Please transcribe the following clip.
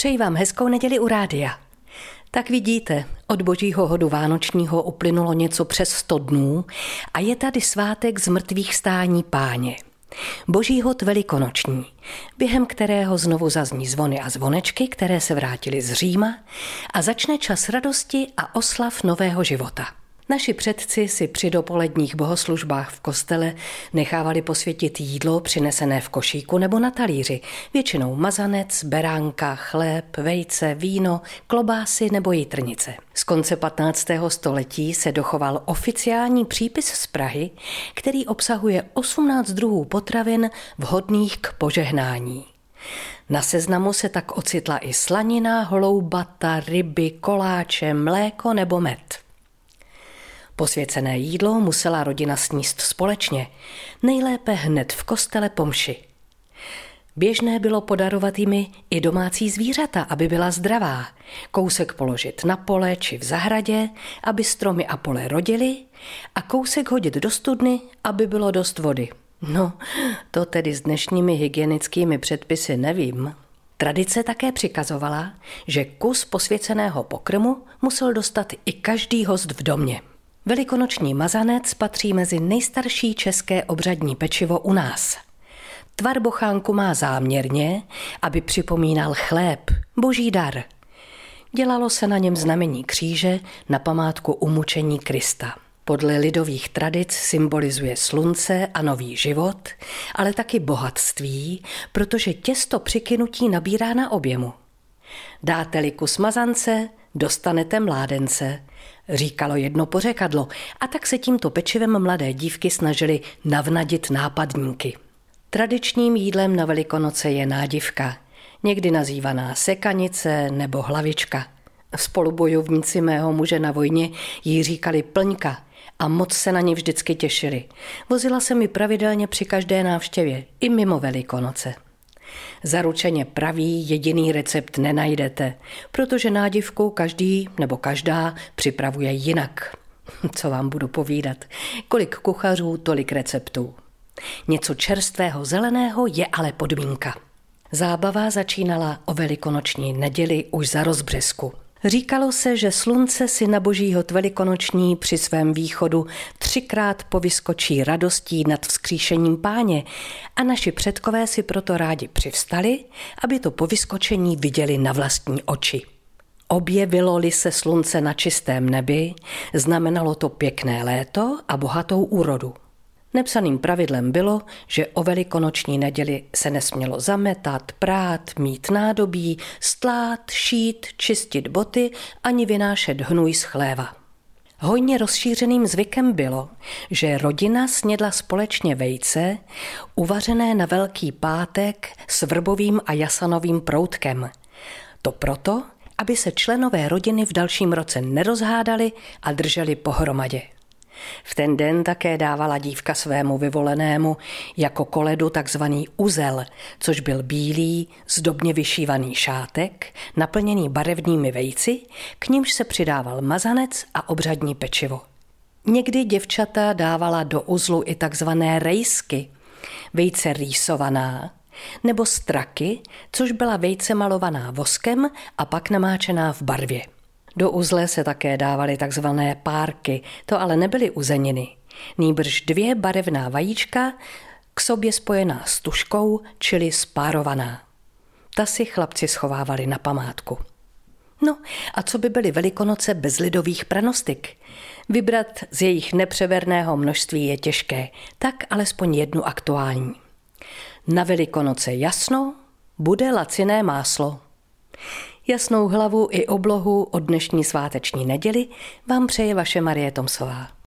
Přeji vám hezkou neděli u rádia. Tak vidíte, od božího hodu vánočního uplynulo něco přes 100 dnů a je tady svátek z mrtvých stání páně. Boží hod velikonoční, během kterého znovu zazní zvony a zvonečky, které se vrátily z Říma a začne čas radosti a oslav nového života. Naši předci si při dopoledních bohoslužbách v kostele nechávali posvětit jídlo přinesené v košíku nebo na talíři, většinou mazanec, beránka, chléb, vejce, víno, klobásy nebo jitrnice. Z konce 15. století se dochoval oficiální přípis z Prahy, který obsahuje 18 druhů potravin vhodných k požehnání. Na seznamu se tak ocitla i slanina, holoubata, ryby, koláče, mléko nebo med. Posvěcené jídlo musela rodina sníst společně, nejlépe hned v kostele pomši. Běžné bylo podarovat jimi i domácí zvířata, aby byla zdravá. Kousek položit na pole či v zahradě, aby stromy a pole rodily a kousek hodit do studny, aby bylo dost vody. No, to tedy s dnešními hygienickými předpisy nevím. Tradice také přikazovala, že kus posvěceného pokrmu musel dostat i každý host v domě. Velikonoční mazanec patří mezi nejstarší české obřadní pečivo u nás. Tvar bochánku má záměrně, aby připomínal chléb, boží dar. Dělalo se na něm znamení kříže na památku umučení Krista. Podle lidových tradic symbolizuje slunce a nový život, ale taky bohatství, protože těsto přikynutí nabírá na objemu. Dáte-li kus mazance, dostanete mládence, říkalo jedno pořekadlo a tak se tímto pečivem mladé dívky snažili navnadit nápadníky. Tradičním jídlem na Velikonoce je nádivka, někdy nazývaná sekanice nebo hlavička. Spolubojovníci mého muže na vojně jí říkali plňka a moc se na ní vždycky těšili. Vozila se mi pravidelně při každé návštěvě, i mimo Velikonoce. Zaručeně pravý jediný recept nenajdete, protože nádivku každý nebo každá připravuje jinak. Co vám budu povídat? Kolik kuchařů, tolik receptů. Něco čerstvého zeleného je ale podmínka. Zábava začínala o velikonoční neděli už za rozbřesku. Říkalo se, že slunce si na božího velikonoční při svém východu třikrát povyskočí radostí nad vzkříšením páně a naši předkové si proto rádi přivstali, aby to povyskočení viděli na vlastní oči. Objevilo-li se slunce na čistém nebi, znamenalo to pěkné léto a bohatou úrodu. Nepsaným pravidlem bylo, že o velikonoční neděli se nesmělo zametat, prát, mít nádobí, stlát, šít, čistit boty ani vynášet hnůj z chléva. Hojně rozšířeným zvykem bylo, že rodina snědla společně vejce, uvařené na Velký pátek s vrbovým a jasanovým proutkem. To proto, aby se členové rodiny v dalším roce nerozhádali a drželi pohromadě. V ten den také dávala dívka svému vyvolenému jako koledu takzvaný uzel, což byl bílý, zdobně vyšívaný šátek, naplněný barevnými vejci, k nímž se přidával mazanec a obřadní pečivo. Někdy děvčata dávala do uzlu i takzvané rejsky, vejce rýsovaná, nebo straky, což byla vejce malovaná voskem a pak namáčená v barvě. Do uzle se také dávaly takzvané párky, to ale nebyly uzeniny. Nýbrž dvě barevná vajíčka, k sobě spojená s tuškou, čili spárovaná. Ta si chlapci schovávali na památku. No a co by byly velikonoce bez lidových pranostik? Vybrat z jejich nepřeverného množství je těžké, tak alespoň jednu aktuální. Na velikonoce jasno, bude laciné máslo. Jasnou hlavu i oblohu od dnešní sváteční neděli vám přeje vaše Marie Tomsová.